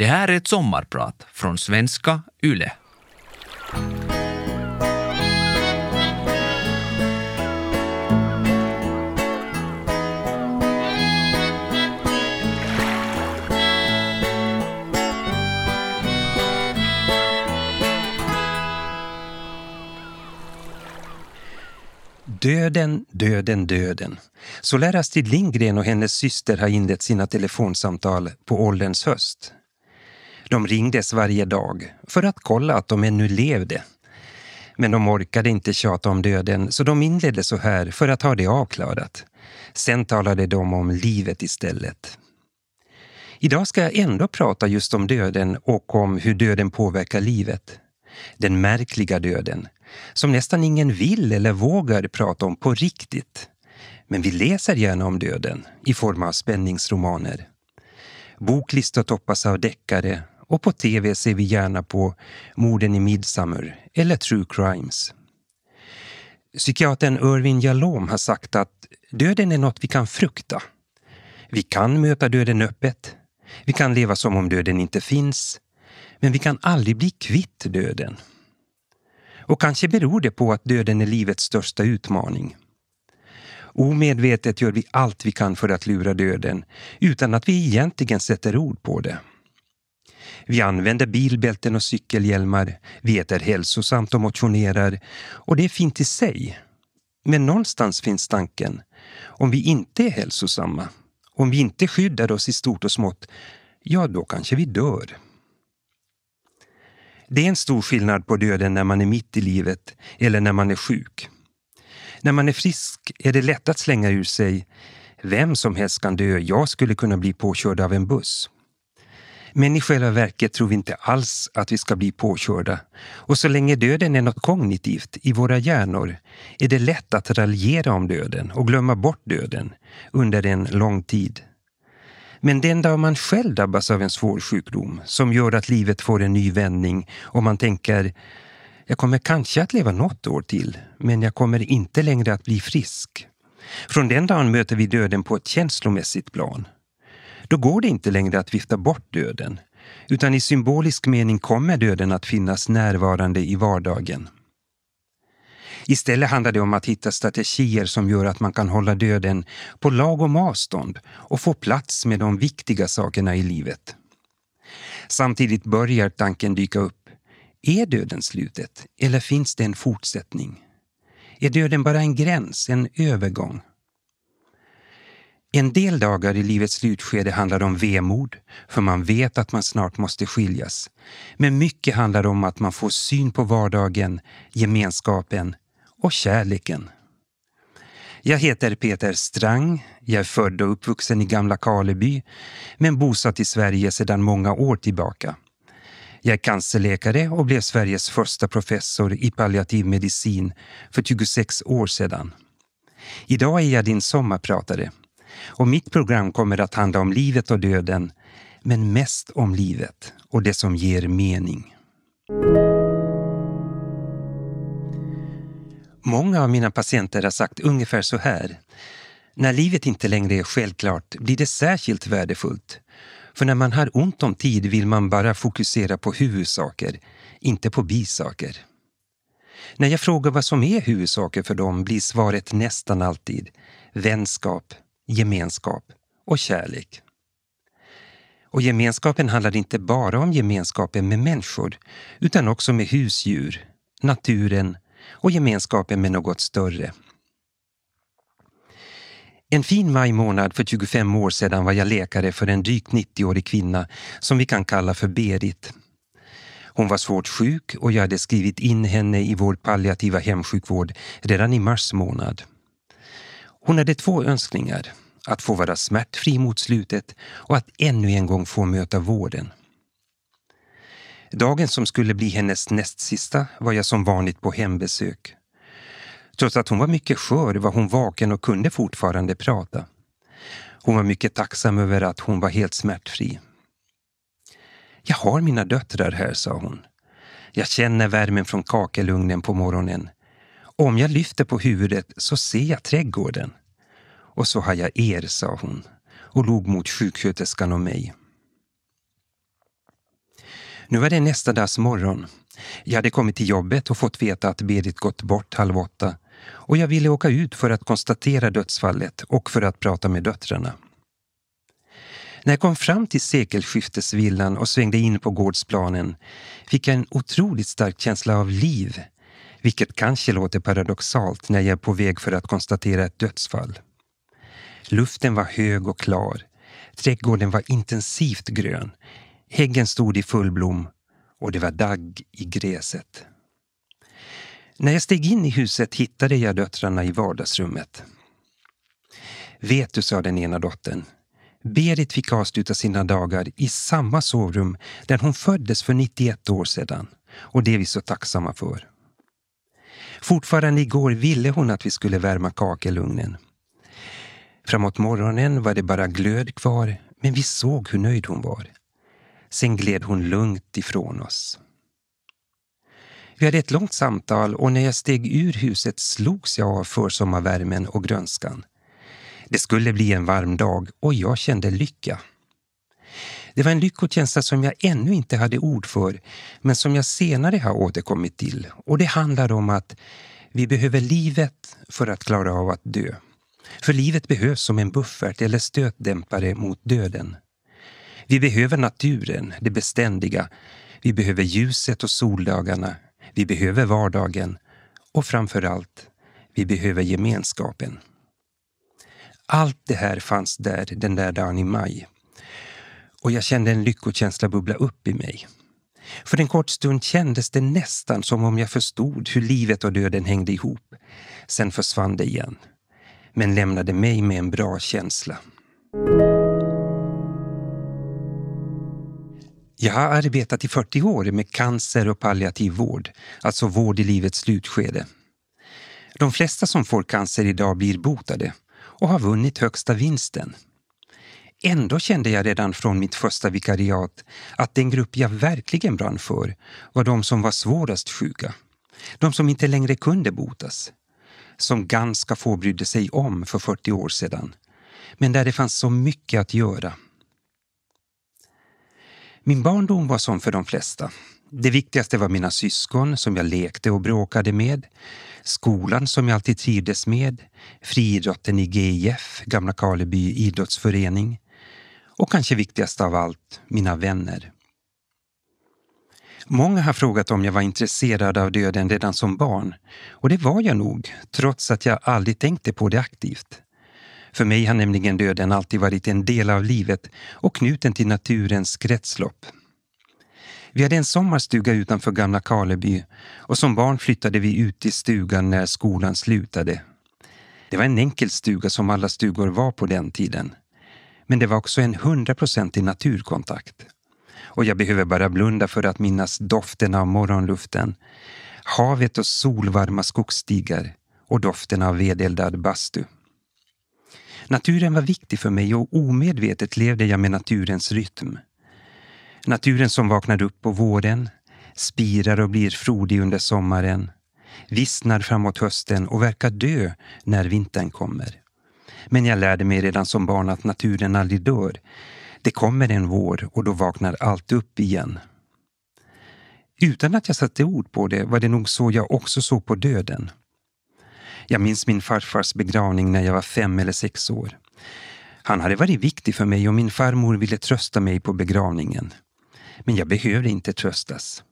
Det här är ett sommarprat från svenska YLE. Döden, döden, döden. Så lär Astrid Lindgren och hennes syster ha inlett sina telefonsamtal på ålderns höst. De ringdes varje dag för att kolla att de ännu levde. Men de orkade inte tjata om döden så de inledde så här för att ha det avklarat. Sen talade de om livet istället. Idag ska jag ändå prata just om döden och om hur döden påverkar livet. Den märkliga döden, som nästan ingen vill eller vågar prata om på riktigt. Men vi läser gärna om döden i form av spänningsromaner. Boklistor toppas av deckare och på tv ser vi gärna på Morden i Midsummer eller True Crimes. Psykiatern Irvin Jalom har sagt att döden är något vi kan frukta. Vi kan möta döden öppet. Vi kan leva som om döden inte finns. Men vi kan aldrig bli kvitt döden. Och kanske beror det på att döden är livets största utmaning. Omedvetet gör vi allt vi kan för att lura döden utan att vi egentligen sätter ord på det. Vi använder bilbälten och cykelhjälmar, vi äter hälsosamt och motionerar och det är fint i sig. Men någonstans finns tanken, om vi inte är hälsosamma, om vi inte skyddar oss i stort och smått, ja då kanske vi dör. Det är en stor skillnad på döden när man är mitt i livet eller när man är sjuk. När man är frisk är det lätt att slänga ur sig vem som helst kan dö, jag skulle kunna bli påkörd av en buss. Men i själva verket tror vi inte alls att vi ska bli påkörda. Och så länge döden är något kognitivt i våra hjärnor är det lätt att raljera om döden och glömma bort döden under en lång tid. Men den dag man själv drabbas av en svår sjukdom som gör att livet får en ny vändning och man tänker jag kommer kanske att leva något år till, men jag kommer inte längre att bli frisk. Från den dagen möter vi döden på ett känslomässigt plan. Då går det inte längre att vifta bort döden, utan i symbolisk mening kommer döden att finnas närvarande i vardagen. Istället handlar det om att hitta strategier som gör att man kan hålla döden på lagom avstånd och få plats med de viktiga sakerna i livet. Samtidigt börjar tanken dyka upp. Är döden slutet eller finns det en fortsättning? Är döden bara en gräns, en övergång? En del dagar i livets slutskede handlar om vemod, för man vet att man snart måste skiljas. Men mycket handlar om att man får syn på vardagen, gemenskapen och kärleken. Jag heter Peter Strang, jag är född och uppvuxen i Gamla Karleby, men bosatt i Sverige sedan många år tillbaka. Jag är cancerläkare och blev Sveriges första professor i palliativ medicin för 26 år sedan. Idag är jag din sommarpratare och mitt program kommer att handla om livet och döden, men mest om livet och det som ger mening. Många av mina patienter har sagt ungefär så här. När livet inte längre är självklart blir det särskilt värdefullt. För när man har ont om tid vill man bara fokusera på huvudsaker, inte på bisaker. När jag frågar vad som är huvudsaker för dem blir svaret nästan alltid vänskap, gemenskap och kärlek. Och gemenskapen handlar inte bara om gemenskapen med människor utan också med husdjur, naturen och gemenskapen med något större. En fin majmånad för 25 år sedan var jag läkare för en drygt 90-årig kvinna som vi kan kalla för Berit. Hon var svårt sjuk och jag hade skrivit in henne i vår palliativa hemsjukvård redan i mars månad. Hon hade två önskningar, att få vara smärtfri mot slutet och att ännu en gång få möta vården. Dagen som skulle bli hennes näst sista var jag som vanligt på hembesök. Trots att hon var mycket skör var hon vaken och kunde fortfarande prata. Hon var mycket tacksam över att hon var helt smärtfri. Jag har mina döttrar här, sa hon. Jag känner värmen från kakelugnen på morgonen. Om jag lyfter på huvudet så ser jag trädgården. Och så har jag er, sa hon och log mot sjuksköterskan och mig. Nu var det nästa dags morgon. Jag hade kommit till jobbet och fått veta att Berit gått bort halv åtta och jag ville åka ut för att konstatera dödsfallet och för att prata med döttrarna. När jag kom fram till sekelskiftesvillan och svängde in på gårdsplanen fick jag en otroligt stark känsla av liv, vilket kanske låter paradoxalt när jag är på väg för att konstatera ett dödsfall. Luften var hög och klar. Trädgården var intensivt grön. Häggen stod i full blom och det var dagg i gräset. När jag steg in i huset hittade jag döttrarna i vardagsrummet. Vet du, sa den ena dottern, Berit fick avsluta sina dagar i samma sovrum där hon föddes för 91 år sedan och det är vi så tacksamma för. Fortfarande igår ville hon att vi skulle värma kakelugnen. Framåt morgonen var det bara glöd kvar men vi såg hur nöjd hon var. Sen gled hon lugnt ifrån oss. Vi hade ett långt samtal och när jag steg ur huset slogs jag av försommarvärmen och grönskan. Det skulle bli en varm dag och jag kände lycka. Det var en lyckokänsla som jag ännu inte hade ord för men som jag senare har återkommit till och det handlar om att vi behöver livet för att klara av att dö. För livet behövs som en buffert eller stötdämpare mot döden. Vi behöver naturen, det beständiga. Vi behöver ljuset och soldagarna. Vi behöver vardagen. Och framför allt, vi behöver gemenskapen. Allt det här fanns där den där dagen i maj. Och jag kände en lyckokänsla bubbla upp i mig. För en kort stund kändes det nästan som om jag förstod hur livet och döden hängde ihop. Sen försvann det igen. Men lämnade mig med en bra känsla. Jag har arbetat i 40 år med cancer och palliativ vård, alltså vård i livets slutskede. De flesta som får cancer idag blir botade och har vunnit högsta vinsten. Ändå kände jag redan från mitt första vikariat att den grupp jag verkligen brann för var de som var svårast sjuka. De som inte längre kunde botas. Som ganska få brydde sig om för 40 år sedan. Men där det fanns så mycket att göra. Min barndom var som för de flesta. Det viktigaste var mina syskon som jag lekte och bråkade med, skolan som jag alltid trivdes med, friidrotten i GIF, Gamla Karleby idrottsförening och kanske viktigast av allt, mina vänner. Många har frågat om jag var intresserad av döden redan som barn och det var jag nog, trots att jag aldrig tänkte på det aktivt. För mig har nämligen döden alltid varit en del av livet och knuten till naturens kretslopp. Vi hade en sommarstuga utanför Gamla Karleby och som barn flyttade vi ut i stugan när skolan slutade. Det var en enkel stuga som alla stugor var på den tiden. Men det var också en hundraprocentig naturkontakt. Och jag behöver bara blunda för att minnas doften av morgonluften, havet och solvarma skogsstigar och doften av vedeldad bastu. Naturen var viktig för mig och omedvetet levde jag med naturens rytm. Naturen som vaknar upp på våren, spirar och blir frodig under sommaren, vissnar framåt hösten och verkar dö när vintern kommer. Men jag lärde mig redan som barn att naturen aldrig dör. Det kommer en vår och då vaknar allt upp igen. Utan att jag satte ord på det var det nog så jag också såg på döden. Jag minns min farfars begravning när jag var fem eller sex år. Han hade varit viktig för mig och min farmor ville trösta mig på begravningen. Men jag behövde inte tröstas.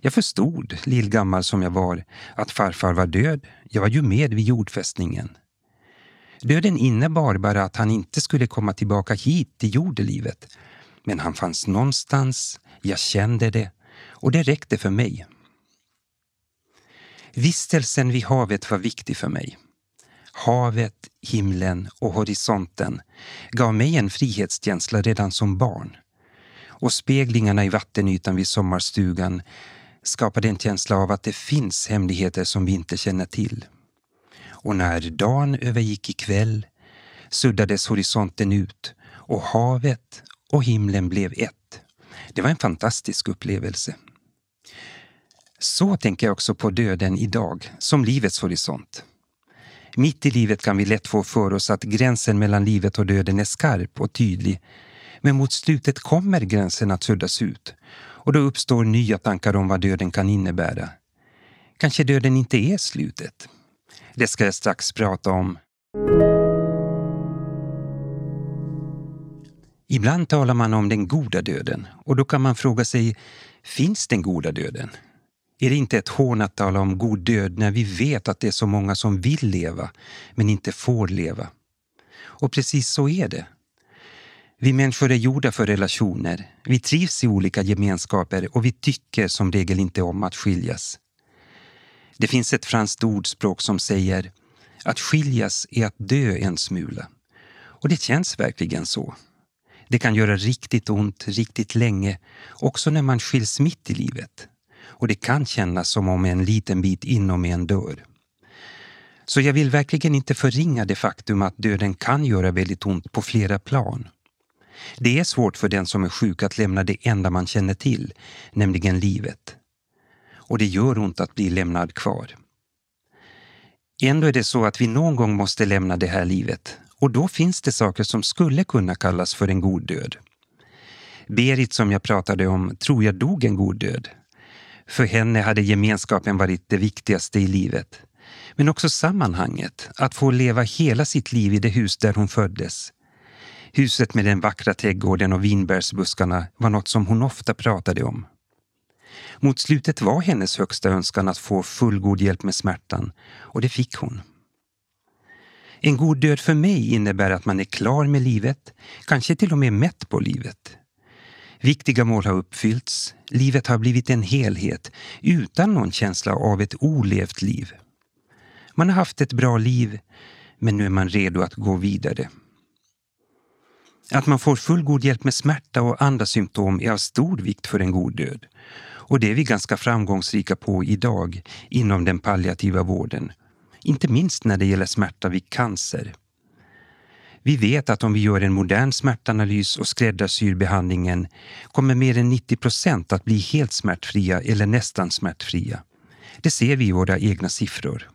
Jag förstod, lillgammal som jag var, att farfar var död. Jag var ju med vid jordfästningen. Döden innebar bara att han inte skulle komma tillbaka hit till jordelivet. Men han fanns någonstans, jag kände det och det räckte för mig. Vistelsen vid havet var viktig för mig. Havet, himlen och horisonten gav mig en frihetskänsla redan som barn. Och speglingarna i vattenytan vid sommarstugan skapade en känsla av att det finns hemligheter som vi inte känner till. Och när dagen övergick i kväll suddades horisonten ut och havet och himlen blev ett. Det var en fantastisk upplevelse. Så tänker jag också på döden idag, som livets horisont. Mitt i livet kan vi lätt få för oss att gränsen mellan livet och döden är skarp och tydlig. Men mot slutet kommer gränsen att suddas ut Och då uppstår nya tankar om vad döden kan innebära. Kanske döden inte är slutet. Det ska jag strax prata om. Ibland talar man om den goda döden och då kan man fråga sig, finns den goda döden? Är det inte ett hån att tala om god död när vi vet att det är så många som vill leva men inte får leva? Och precis så är det. Vi människor är gjorda för relationer. Vi trivs i olika gemenskaper och vi tycker som regel inte om att skiljas. Det finns ett franskt ordspråk som säger att skiljas är att dö en smula. Och det känns verkligen så. Det kan göra riktigt ont riktigt länge, också när man skiljs mitt i livet. Och det kan kännas som om en liten bit inom en dör. Så jag vill verkligen inte förringa det faktum att döden kan göra väldigt ont på flera plan. Det är svårt för den som är sjuk att lämna det enda man känner till, nämligen livet. Och det gör ont att bli lämnad kvar. Ändå är det så att vi någon gång måste lämna det här livet och då finns det saker som skulle kunna kallas för en god död. Berit som jag pratade om tror jag dog en god död. För henne hade gemenskapen varit det viktigaste i livet. Men också sammanhanget, att få leva hela sitt liv i det hus där hon föddes. Huset med den vackra trädgården och vinbärsbuskarna var något som hon ofta pratade om. Mot slutet var hennes högsta önskan att få fullgod hjälp med smärtan och det fick hon. En god död för mig innebär att man är klar med livet, kanske till och med mätt på livet. Viktiga mål har uppfyllts, livet har blivit en helhet utan någon känsla av ett olevt liv. Man har haft ett bra liv, men nu är man redo att gå vidare. Att man får fullgod hjälp med smärta och andra symptom är av stor vikt för en god död. Och det är vi ganska framgångsrika på idag inom den palliativa vården. Inte minst när det gäller smärta vid cancer. Vi vet att om vi gör en modern smärtanalys och skräddarsyr behandlingen kommer mer än 90 procent att bli helt smärtfria eller nästan smärtfria. Det ser vi i våra egna siffror.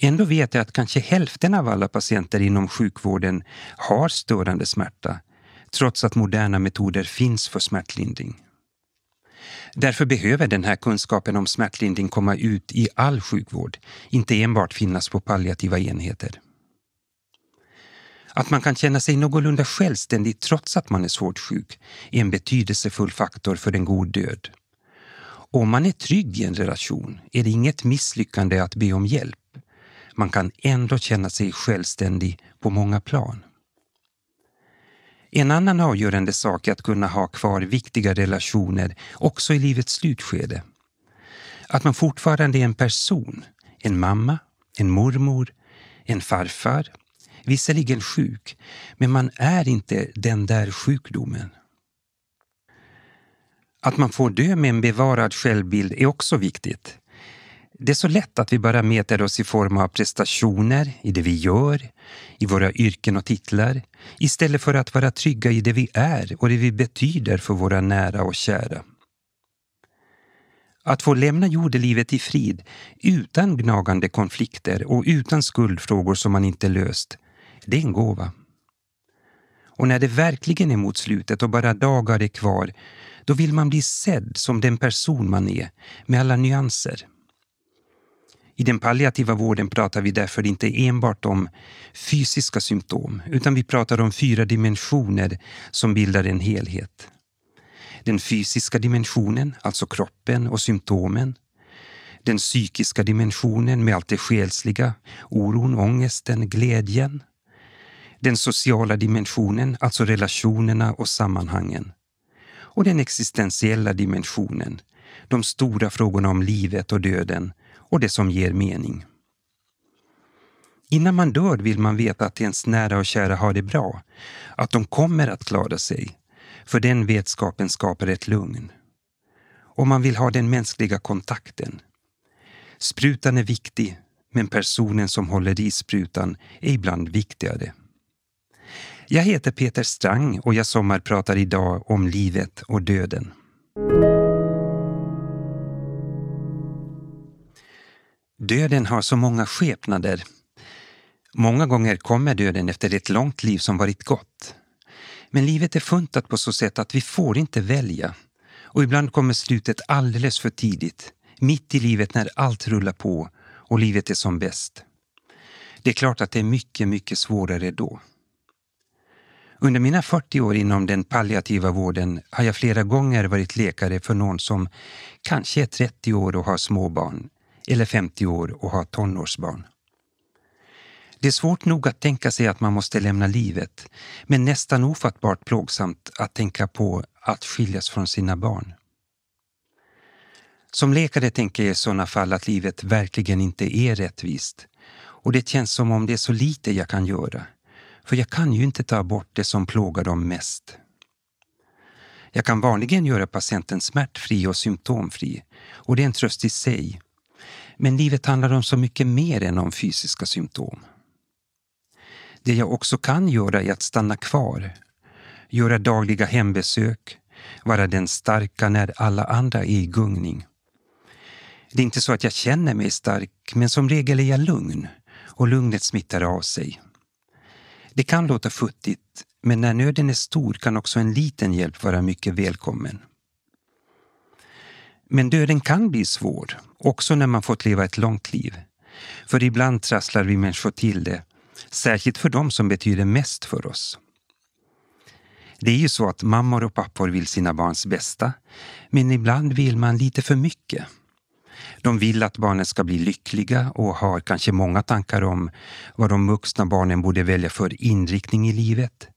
Ändå vet jag att kanske hälften av alla patienter inom sjukvården har störande smärta, trots att moderna metoder finns för smärtlindring. Därför behöver den här kunskapen om smärtlindring komma ut i all sjukvård, inte enbart finnas på palliativa enheter. Att man kan känna sig någorlunda självständig trots att man är svårt sjuk är en betydelsefull faktor för en god död. Om man är trygg i en relation är det inget misslyckande att be om hjälp. Man kan ändå känna sig självständig på många plan. En annan avgörande sak är att kunna ha kvar viktiga relationer också i livets slutskede. Att man fortfarande är en person, en mamma, en mormor, en farfar, visserligen sjuk, men man är inte den där sjukdomen. Att man får dö med en bevarad självbild är också viktigt. Det är så lätt att vi bara mäter oss i form av prestationer, i det vi gör, i våra yrken och titlar, istället för att vara trygga i det vi är och det vi betyder för våra nära och kära. Att få lämna jordelivet i frid utan gnagande konflikter och utan skuldfrågor som man inte löst, det är en gåva. Och när det verkligen är mot slutet och bara dagar är kvar, då vill man bli sedd som den person man är, med alla nyanser. I den palliativa vården pratar vi därför inte enbart om fysiska symptom, utan vi pratar om fyra dimensioner som bildar en helhet. Den fysiska dimensionen, alltså kroppen och symptomen. Den psykiska dimensionen med allt det själsliga, oron, ångesten, glädjen. Den sociala dimensionen, alltså relationerna och sammanhangen. Och den existentiella dimensionen, de stora frågorna om livet och döden och det som ger mening. Innan man dör vill man veta att ens nära och kära har det bra, att de kommer att klara sig, för den vetskapen skapar ett lugn. Och man vill ha den mänskliga kontakten. Sprutan är viktig, men personen som håller i sprutan är ibland viktigare. Jag heter Peter Strang och jag sommarpratar idag om livet och döden. Döden har så många skepnader. Många gånger kommer döden efter ett långt liv som varit gott. Men livet är funtat på så sätt att vi får inte välja. Och ibland kommer slutet alldeles för tidigt, mitt i livet när allt rullar på och livet är som bäst. Det är klart att det är mycket, mycket svårare då. Under mina 40 år inom den palliativa vården har jag flera gånger varit läkare för någon som kanske är 30 år och har småbarn eller 50 år och ha tonårsbarn. Det är svårt nog att tänka sig att man måste lämna livet, men nästan ofattbart plågsamt att tänka på att skiljas från sina barn. Som läkare tänker jag i sådana fall att livet verkligen inte är rättvist och det känns som om det är så lite jag kan göra. För jag kan ju inte ta bort det som plågar dem mest. Jag kan vanligen göra patienten smärtfri och symptomfri och det är en tröst i sig. Men livet handlar om så mycket mer än om fysiska symptom. Det jag också kan göra är att stanna kvar, göra dagliga hembesök, vara den starka när alla andra är i gungning. Det är inte så att jag känner mig stark, men som regel är jag lugn och lugnet smittar av sig. Det kan låta futtigt, men när nöden är stor kan också en liten hjälp vara mycket välkommen. Men döden kan bli svår, också när man fått leva ett långt liv. För ibland trasslar vi människor till det, särskilt för dem som betyder mest för oss. Det är ju så att mammor och pappor vill sina barns bästa, men ibland vill man lite för mycket. De vill att barnen ska bli lyckliga och har kanske många tankar om vad de vuxna barnen borde välja för inriktning i livet,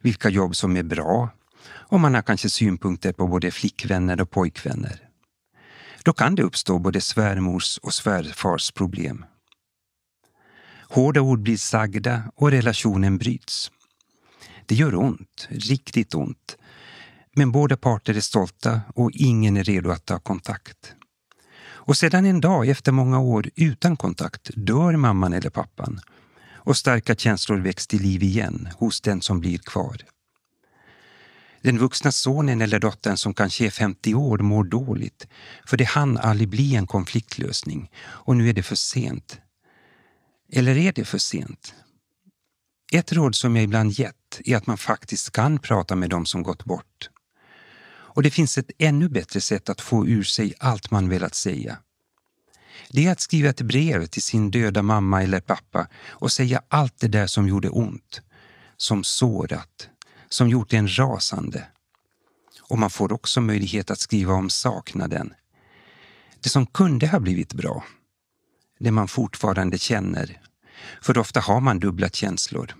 vilka jobb som är bra och man har kanske synpunkter på både flickvänner och pojkvänner. Då kan det uppstå både svärmors och svärfars problem. Hårda ord blir sagda och relationen bryts. Det gör ont, riktigt ont. Men båda parter är stolta och ingen är redo att ta kontakt. Och sedan en dag efter många år utan kontakt dör mamman eller pappan och starka känslor väcks till liv igen hos den som blir kvar. Den vuxna sonen eller dottern som kanske är 50 år mår dåligt för det hann aldrig bli en konfliktlösning och nu är det för sent. Eller är det för sent? Ett råd som jag ibland gett är att man faktiskt kan prata med dem som gått bort. Och det finns ett ännu bättre sätt att få ur sig allt man velat säga. Det är att skriva ett brev till sin döda mamma eller pappa och säga allt det där som gjorde ont, som sårat, som gjort en rasande. Och man får också möjlighet att skriva om saknaden. Det som kunde ha blivit bra. Det man fortfarande känner. För ofta har man dubbla känslor.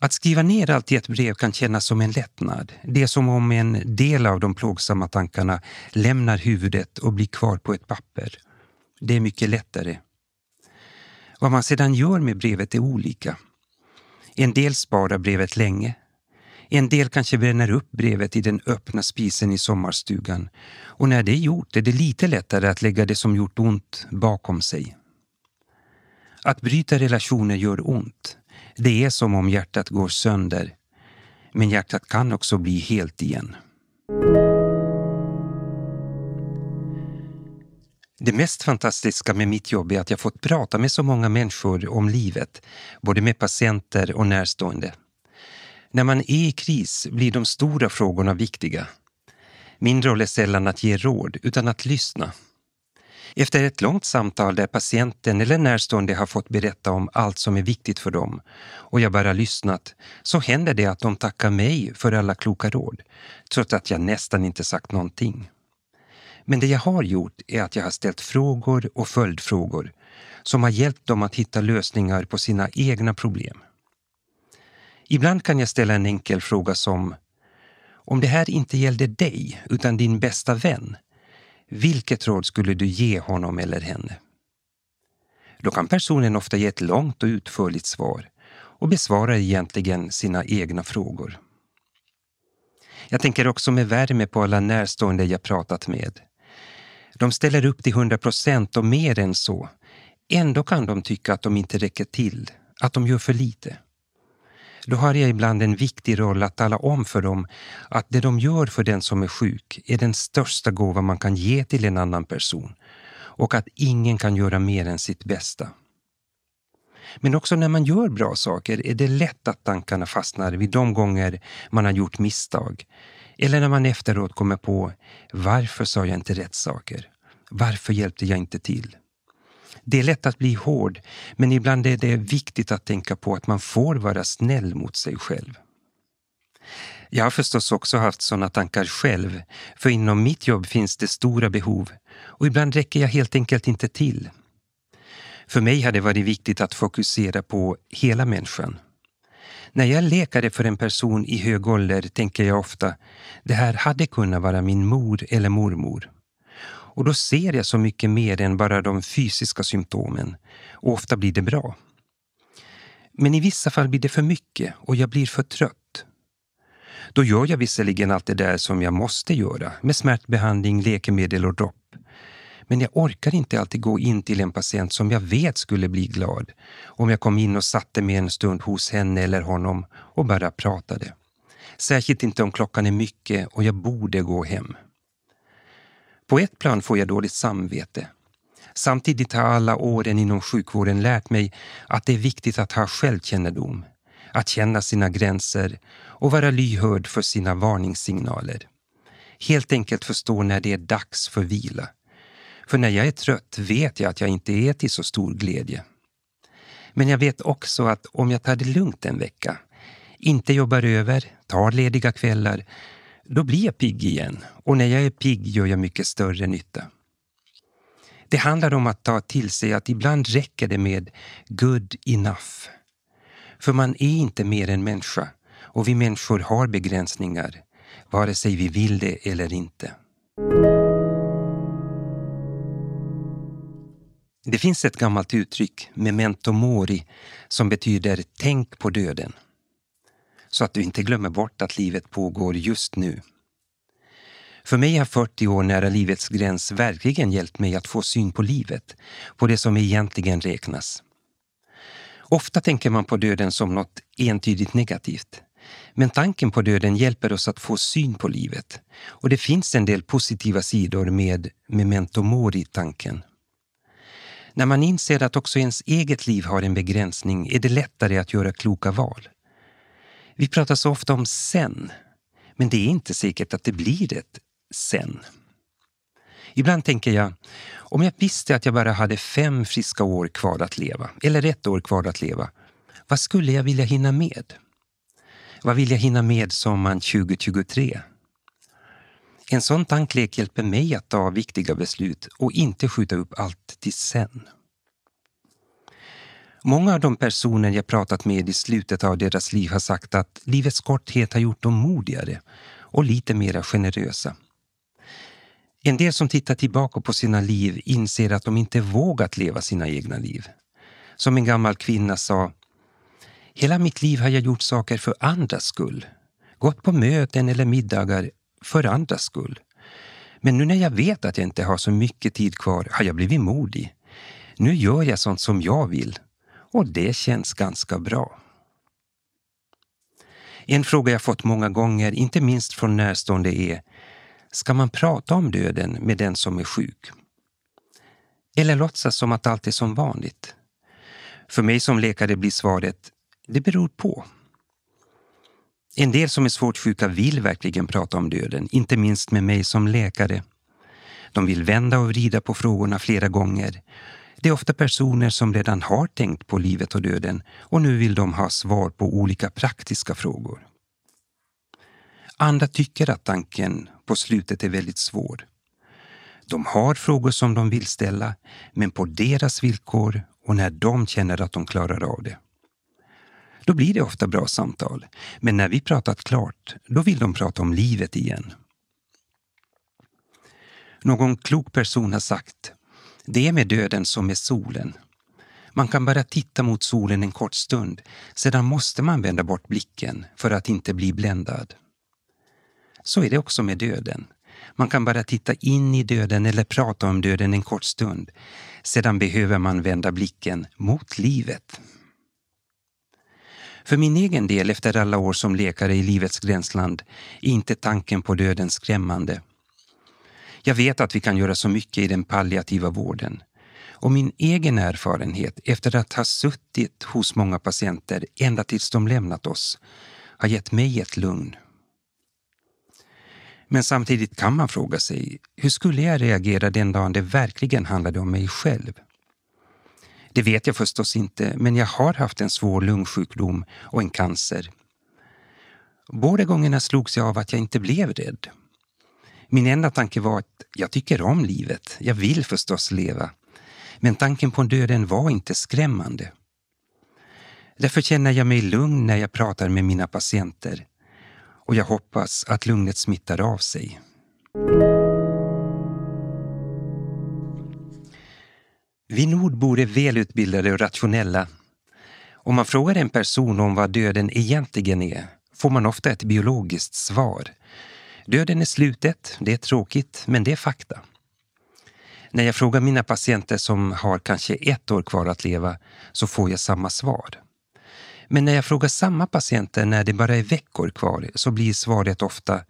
Att skriva ner allt i ett brev kan kännas som en lättnad. Det är som om en del av de plågsamma tankarna lämnar huvudet och blir kvar på ett papper. Det är mycket lättare. Vad man sedan gör med brevet är olika. En del sparar brevet länge. En del kanske bränner upp brevet i den öppna spisen i sommarstugan. Och när det är gjort är det lite lättare att lägga det som gjort ont bakom sig. Att bryta relationer gör ont. Det är som om hjärtat går sönder. Men hjärtat kan också bli helt igen. Det mest fantastiska med mitt jobb är att jag fått prata med så många människor om livet, både med patienter och närstående. När man är i kris blir de stora frågorna viktiga. Min roll är sällan att ge råd, utan att lyssna. Efter ett långt samtal där patienten eller närstående har fått berätta om allt som är viktigt för dem och jag bara lyssnat, så händer det att de tackar mig för alla kloka råd, trots att jag nästan inte sagt någonting. Men det jag har gjort är att jag har ställt frågor och följdfrågor som har hjälpt dem att hitta lösningar på sina egna problem. Ibland kan jag ställa en enkel fråga som Om det här inte gällde dig utan din bästa vän, vilket råd skulle du ge honom eller henne? Då kan personen ofta ge ett långt och utförligt svar och besvarar egentligen sina egna frågor. Jag tänker också med värme på alla närstående jag pratat med. De ställer upp till 100 procent och mer än så. Ändå kan de tycka att de inte räcker till, att de gör för lite. Då har jag ibland en viktig roll att tala om för dem att det de gör för den som är sjuk är den största gåva man kan ge till en annan person och att ingen kan göra mer än sitt bästa. Men också när man gör bra saker är det lätt att tankarna fastnar vid de gånger man har gjort misstag Eller när man efteråt kommer på varför sa jag inte rätt saker? Varför hjälpte jag inte till? Det är lätt att bli hård, men ibland är det viktigt att tänka på att man får vara snäll mot sig själv. Jag har förstås också haft sådana tankar själv, för inom mitt jobb finns det stora behov och ibland räcker jag helt enkelt inte till. För mig har det varit viktigt att fokusera på hela människan. När jag är läkare för en person i hög ålder tänker jag ofta, det här hade kunnat vara min mor eller mormor. Och då ser jag så mycket mer än bara de fysiska symptomen och ofta blir det bra. Men i vissa fall blir det för mycket och jag blir för trött. Då gör jag visserligen allt det där som jag måste göra med smärtbehandling, läkemedel och dropp. Men jag orkar inte alltid gå in till en patient som jag vet skulle bli glad om jag kom in och satte mig en stund hos henne eller honom och bara pratade. Särskilt inte om klockan är mycket och jag borde gå hem. På ett plan får jag dåligt samvete. Samtidigt har alla åren inom sjukvården lärt mig att det är viktigt att ha självkännedom, att känna sina gränser och vara lyhörd för sina varningssignaler. Helt enkelt förstå när det är dags för vila. För när jag är trött vet jag att jag inte är till så stor glädje. Men jag vet också att om jag tar det lugnt en vecka, inte jobbar över, tar lediga kvällar, då blir jag pigg igen och när jag är pigg gör jag mycket större nytta. Det handlar om att ta till sig att ibland räcker det med good enough. För man är inte mer än människa och vi människor har begränsningar, vare sig vi vill det eller inte. Det finns ett gammalt uttryck, memento mori, som betyder tänk på döden. Så att du inte glömmer bort att livet pågår just nu. För mig har 40 år nära livets gräns verkligen hjälpt mig att få syn på livet, på det som egentligen räknas. Ofta tänker man på döden som något entydigt negativt. Men tanken på döden hjälper oss att få syn på livet. Och det finns en del positiva sidor med memento mori-tanken. När man inser att också ens eget liv har en begränsning är det lättare att göra kloka val. Vi pratar så ofta om sen, men det är inte säkert att det blir ett sen. Ibland tänker jag, om jag visste att jag bara hade fem friska år kvar att leva, eller ett år kvar att leva, vad skulle jag vilja hinna med? Vad vill jag hinna med sommaren 2023? En sån tanklek hjälper mig att ta viktiga beslut och inte skjuta upp allt till sen. Många av de personer jag pratat med i slutet av deras liv har sagt att livets korthet har gjort dem modigare och lite mera generösa. En del som tittar tillbaka på sina liv inser att de inte vågat leva sina egna liv. Som en gammal kvinna sa Hela mitt liv har jag gjort saker för andras skull. Gått på möten eller middagar för andras skull. Men nu när jag vet att jag inte har så mycket tid kvar har jag blivit modig. Nu gör jag sånt som jag vill och det känns ganska bra. En fråga jag fått många gånger, inte minst från närstående, är Ska man prata om döden med den som är sjuk? Eller låtsas som att allt är som vanligt? För mig som läkare blir svaret det beror på. En del som är svårt sjuka vill verkligen prata om döden, inte minst med mig som läkare. De vill vända och vrida på frågorna flera gånger. Det är ofta personer som redan har tänkt på livet och döden och nu vill de ha svar på olika praktiska frågor. Andra tycker att tanken på slutet är väldigt svår. De har frågor som de vill ställa, men på deras villkor och när de känner att de klarar av det. Då blir det ofta bra samtal. Men när vi pratat klart, då vill de prata om livet igen. Någon klok person har sagt, det är med döden som med solen. Man kan bara titta mot solen en kort stund, sedan måste man vända bort blicken för att inte bli bländad. Så är det också med döden. Man kan bara titta in i döden eller prata om döden en kort stund. Sedan behöver man vända blicken mot livet. För min egen del efter alla år som läkare i livets gränsland är inte tanken på döden skrämmande. Jag vet att vi kan göra så mycket i den palliativa vården. Och min egen erfarenhet efter att ha suttit hos många patienter ända tills de lämnat oss har gett mig ett lugn. Men samtidigt kan man fråga sig, hur skulle jag reagera den dagen det verkligen handlade om mig själv? Det vet jag förstås inte, men jag har haft en svår lungsjukdom och en cancer. Båda gångerna slogs jag av att jag inte blev rädd. Min enda tanke var att jag tycker om livet, jag vill förstås leva. Men tanken på döden var inte skrämmande. Därför känner jag mig lugn när jag pratar med mina patienter och jag hoppas att lugnet smittar av sig. Vi nordbor är välutbildade och rationella. Om man frågar en person om vad döden egentligen är får man ofta ett biologiskt svar. Döden är slutet, det är tråkigt, men det är fakta. När jag frågar mina patienter som har kanske ett år kvar att leva så får jag samma svar. Men när jag frågar samma patienter när det bara är veckor kvar så blir svaret ofta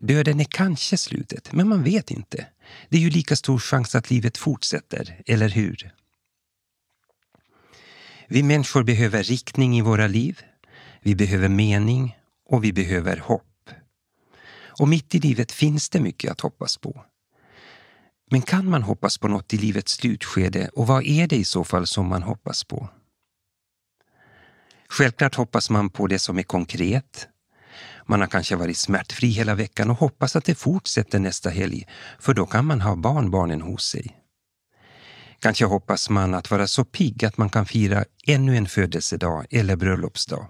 Döden är kanske slutet, men man vet inte. Det är ju lika stor chans att livet fortsätter, eller hur? Vi människor behöver riktning i våra liv. Vi behöver mening och vi behöver hopp. Och mitt i livet finns det mycket att hoppas på. Men kan man hoppas på något i livets slutskede och vad är det i så fall som man hoppas på? Självklart hoppas man på det som är konkret. Man har kanske varit smärtfri hela veckan och hoppas att det fortsätter nästa helg, för då kan man ha barnbarnen hos sig. Kanske hoppas man att vara så pigg att man kan fira ännu en födelsedag eller bröllopsdag.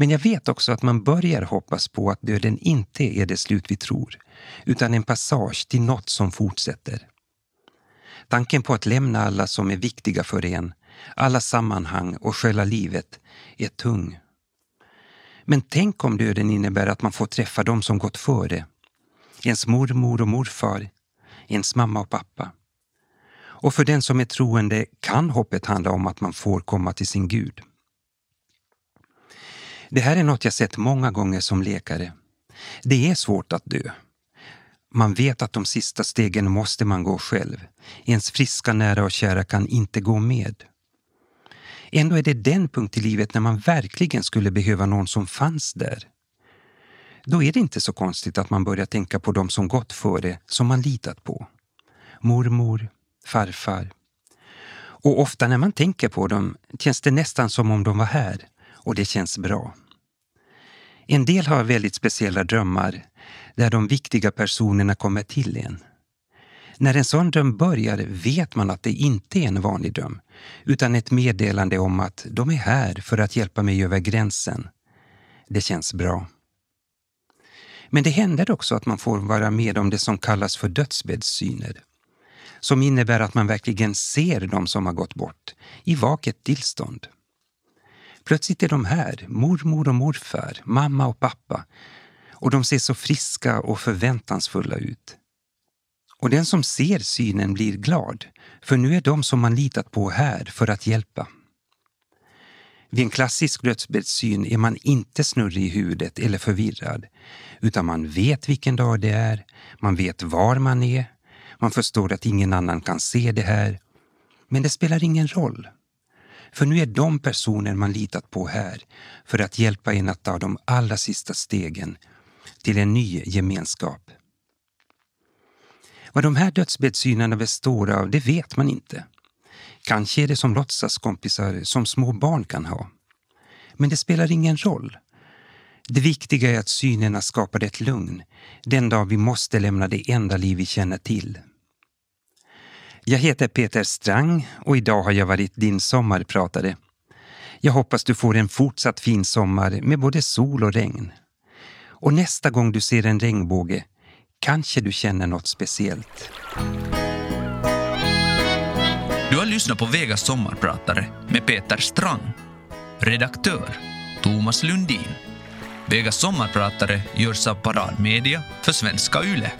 Men jag vet också att man börjar hoppas på att döden inte är det slut vi tror, utan en passage till något som fortsätter. Tanken på att lämna alla som är viktiga för en alla sammanhang och själva livet är tung. Men tänk om döden innebär att man får träffa dem som gått före. Ens mormor och morfar, ens mamma och pappa. Och för den som är troende kan hoppet handla om att man får komma till sin Gud. Det här är något jag sett många gånger som läkare. Det är svårt att dö. Man vet att de sista stegen måste man gå själv. Ens friska nära och kära kan inte gå med. Ändå är det den punkt i livet när man verkligen skulle behöva någon som fanns där. Då är det inte så konstigt att man börjar tänka på de som gått före, som man litat på. Mormor, farfar. Och ofta när man tänker på dem känns det nästan som om de var här och det känns bra. En del har väldigt speciella drömmar där de viktiga personerna kommer till en. När en sån dröm börjar vet man att det inte är en vanlig dröm, utan ett meddelande om att de är här för att hjälpa mig över gränsen. Det känns bra. Men det händer också att man får vara med om det som kallas för dödsbäddssyner. Som innebär att man verkligen ser de som har gått bort, i vaket tillstånd. Plötsligt är de här, mormor och morfar, mamma och pappa, och de ser så friska och förväntansfulla ut. Och den som ser synen blir glad, för nu är de som man litat på här för att hjälpa. Vid en klassisk dödsbäddssyn är man inte snurrig i huvudet eller förvirrad, utan man vet vilken dag det är, man vet var man är, man förstår att ingen annan kan se det här. Men det spelar ingen roll. För nu är de personer man litat på här för att hjälpa en att ta de allra sista stegen till en ny gemenskap. Vad de här dödsbäddssynerna består av, det vet man inte. Kanske är det som låtsaskompisar som små barn kan ha. Men det spelar ingen roll. Det viktiga är att synerna skapar ett lugn den dag vi måste lämna det enda liv vi känner till. Jag heter Peter Strang och idag har jag varit din sommarpratare. Jag hoppas du får en fortsatt fin sommar med både sol och regn. Och nästa gång du ser en regnbåge Kanske du känner något speciellt. Du har lyssnat på Vegas sommarpratare med Peter Strang. Redaktör Thomas Lundin. Vegas sommarpratare görs av Parad Media för svenska YLE.